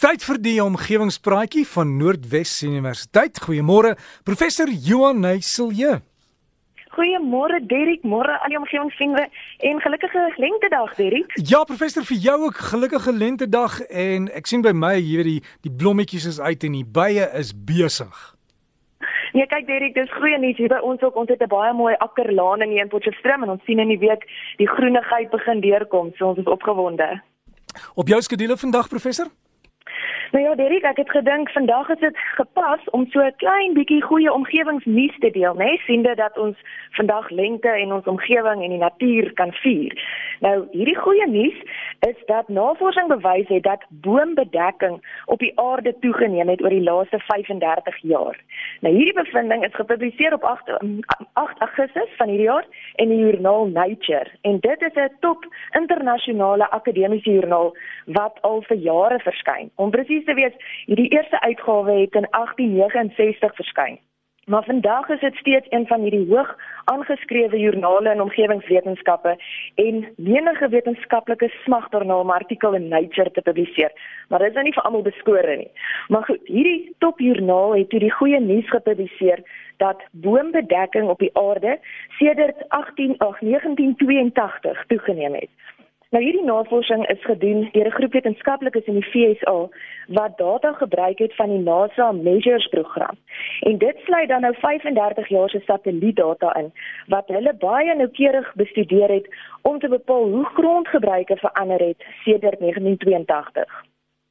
Tyd vir die omgewingspraatjie van Noordwes Universiteit. Goeiemôre, professor Johan Neyselje. Goeiemôre Derrick, môre al die omgewingsvriende en gelukkige lentedag Derrick. Ja, professor, vir jou ook gelukkige lentedag en ek sien by my hier die die blommetjies is uit en die bye is besig. Nee, kyk Derrick, dis goeie nuus hier by ons ook. Ons het 'n baie mooi akkerlaan in die Potchefstroom en ons sien in die week die groenigheid begin deurkom, so ons is opgewonde. Op jou skedule vandag, professor? Nou ja, Derek, ek het gedink vandag is dit gepas om so 'n klein bietjie goeie omgewingsnuus te deel, né? Nee? Siende dat ons vandag lente en ons omgewing en die natuur kan vier. Nou, hierdie goeie nuus is dat navorsing bewys het dat boombedekking op die aarde toegeneem het oor die laaste 35 jaar. Nou, hierdie bevinding is gepubliseer op 8 8 Augustus van hierdie jaar in die joernaal Nature en dit is 'n top internasionale akademiese joernaal wat al vir jare verskyn. Om presies te wees, hierdie eerste uitgawe het in 1869 verskyn. Maar vandag is dit steeds een van hierdie hoog aangeskrewe joernale in omgewingswetenskappe en menige wetenskaplike smag daarna om 'n artikel in Nature te publiseer. Maar dit is nou nie vir almal beskore nie. Maar goed, hierdie topjoernaal het toe die goeie nuus gepubliseer dat boombedekking op die aarde sedert 18 of 1982 toegeneem het. Nou hierdie navorsing is gedoen deur 'n groep wetenskaplikes in die FSA wat data gebruik het van die NASA Measures program. En dit sluit dan nou 35 jaar se satellietdata in wat hulle baie noukeurig bestudeer het om te bepaal hoe grondgebruike verander het sedert 1982.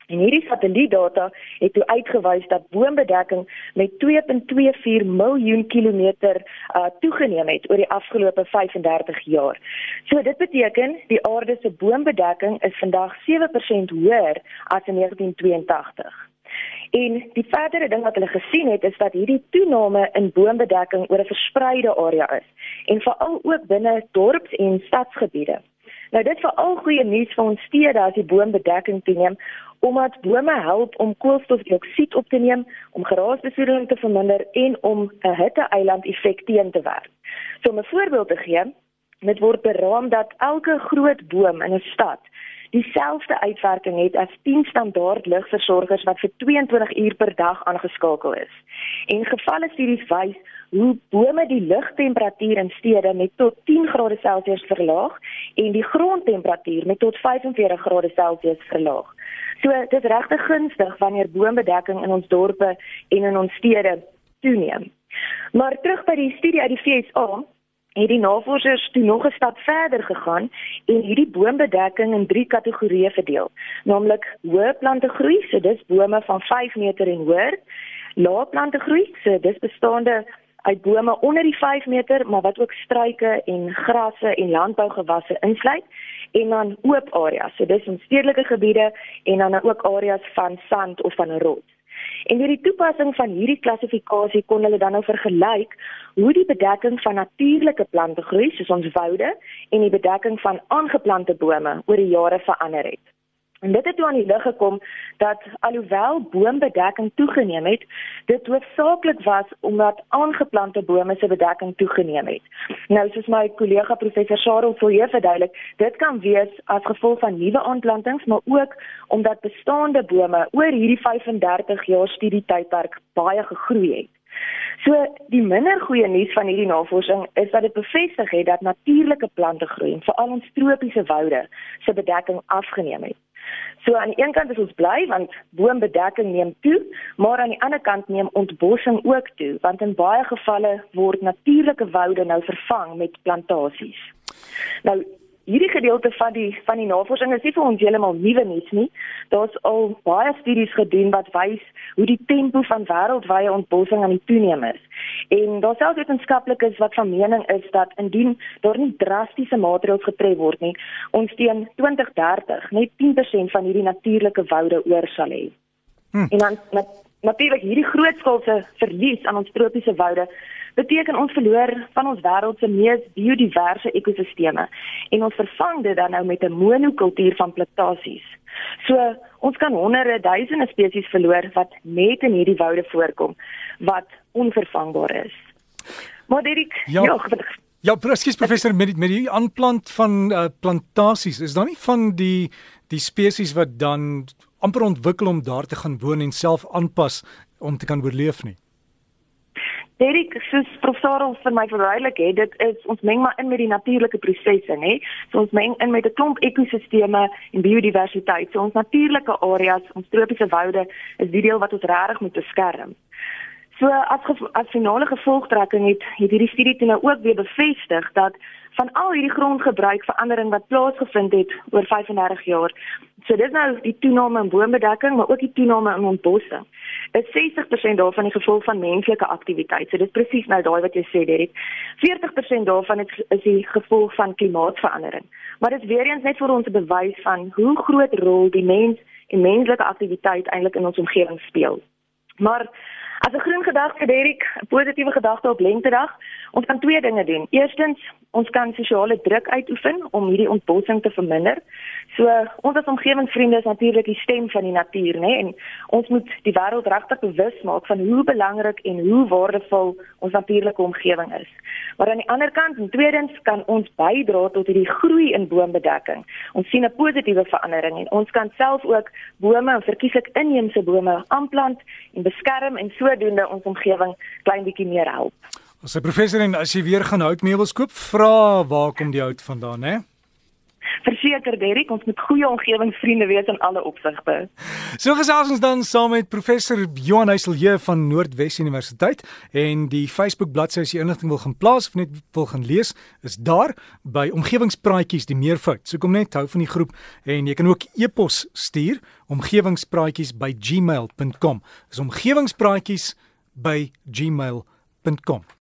En hierdie satellietdata het toe uitgewys dat boombedekking met 2.24 miljoen kilometer uh, toegeneem het oor die afgelope 35 jaar. So dit beteken die aarde se boombedekking is vandag 7% hoër as in 1982. En die verdere ding wat hulle gesien het is dat hierdie toename in boombedekking oor 'n verspreide area is en veral ook binne dorps- en stadsgebiede. Nou dit vir al goeie nuus vir ons stede as die boombedekking toeneem omdat bome help om koolstofdioksied op te neem, om geraasbesoedeling te verminder en om 'n hitte-eiland effek teen te werk. So om 'n voorbeeld te gee, dit word beraam dat elke groot boom in 'n stad dieselfde uitwerking het as 10 standaard ligversorgers wat vir 22 uur per dag aangeskakel is. En gevalle studies wys hoe bome die lugtemperatuur in stede met tot 10 grade Celsius verlaag en die grondtemperatuur met tot 45 grade Celsius verlaag. So dit is regtig gunstig wanneer boombedekking in ons dorpe en in ons stede toeneem. Maar terug by die studie uit die FSA het die navorsers toe nog 'n stap verder gegaan en hierdie boombedekking in drie kategorieë verdeel, naamlik hoë plante groei, so dis bome van 5 meter en hoër, lae plante groei, so dis bestaande uit bome onder die 5 meter, maar wat ook struike en grasse en landbougewasse insluit en dan oop areas. So dis in stedelike gebiede en dan ook areas van sand of van rots. En deur die toepassing van hierdie klassifikasie kon hulle dan nou vergelyk hoe die bedekking van natuurlike plante groei, soos ons woude, en die bedekking van aangeplante bome oor die jare verander het. En dit het toe aan die lig gekom dat alhoewel boombedekking toegeneem het, dit hoofsaaklik was omdat aangeplante bome se bedekking toegeneem het. Nou soos my kollega professor sou hier verduidelik, dit kan wees as gevolg van nuwe aanplantings, maar ook omdat bestaande bome oor hierdie 35 jaar studietydperk baie gegroei het. So die minder goeie nuus van hierdie navorsing is dat dit bevestig het dat natuurlike plante groei, veral ons tropiese woude, se bedekking afgeneem het. So aan die een kant is ons bly want boombedekking neem toe, maar aan die ander kant neem ontbossing ook toe want in baie gevalle word natuurlike woude nou vervang met plantasies. Nou hierdie gedeelte van die van die navorsing is nie vir ons heeltemal nuwe nuus nie. Daar's al baie studies gedoen wat wys hoe die tempo van wêreldwye ontbossing aan die toeneem is. En daar selfs wetenskaplikes wat van mening is dat indien daar nie drastiese maatreëls getref word nie, ons teen 2030 net 10% van hierdie natuurlike woude oor sal hê. Hm. En dan nat, natuurlik hierdie grootskaalse verlies aan ons tropiese woude beteken ons verloor van ons wêreld se mees biodiverse ekosisteme en ons vervang dit dan nou met 'n monokultuur van plantasies. So ons kan honderde duisende spesies verloor wat net in hierdie woude voorkom wat onvervangbaar is. Maar Dirk, ja, ja, ja presies professor met met die aanplant van uh, plantasies is daar nie van die die spesies wat dan amper ontwikkel om daar te gaan woon en self aanpas om te kan oorleef nie. Derek, soos professor vir my verduidelik het, dit is ons meng maar in met die natuurlike prosesse, nê? So ons meng in met 'n klomp ekosisteme en biodiversiteit. So ons natuurlike areas, ons tropiese woude is die deel wat ons regtig moet beskerm. So as as finale gevolgtrekking het het hierdie studie toe nou ook weer bevestig dat van al hierdie grondgebruik verandering wat plaasgevind het oor 35 jaar. So dis nou die toename in boombedekking, maar ook die toename in ontbossing. Dit 60% daarvan is gevolg van menslike aktiwiteit. So dit is presies nou daai wat jy sê, Derek. 40% daarvan is is die gevolg van klimaatsverandering. Maar dit is weer eens net vir ons 'n bewys van hoe groot rol die mens en menslike aktiwiteit eintlik in ons omgewing speel. Maar as 'n groen gedagte, Derek, 'n positiewe gedagte op lentedag, ons kan twee dinge doen. Eerstens, ons kan sosiale druk uitoefen om hierdie ontbossing te verminder. So ons as omgewingsvriende is natuurlik die stem van die natuur, né? En ons moet die wêreld regtig bewus maak van hoe belangrik en hoe waardevol ons natuurlike omgewing is. Maar aan die ander kant, en tweedens, kan ons bydra tot hierdie groei in boombedekking. Ons sien 'n positiewe verandering en ons kan self ook bome en verkieslik inheemse bome aanplant en beskerm en sodoende ons omgewing klein bietjie meer help. As 'n professor en as jy weer gaan houtmeubels koop, vra waar kom die hout vandaan, hè? Verseker Derek, ons moet goeie omgewingsvriende wees in alle opsigte. So gesels ons dan saam met professor Johan Heiselje van Noordwes Universiteit en die Facebook bladsy as jy inligting wil gaan plaas of net wil gaan lees, is daar by omgewingspraatjies die meervoud. So kom net hou van die groep en jy kan ook e-pos stuur omgewingspraatjies@gmail.com. Dis omgewingspraatjies by gmail.com.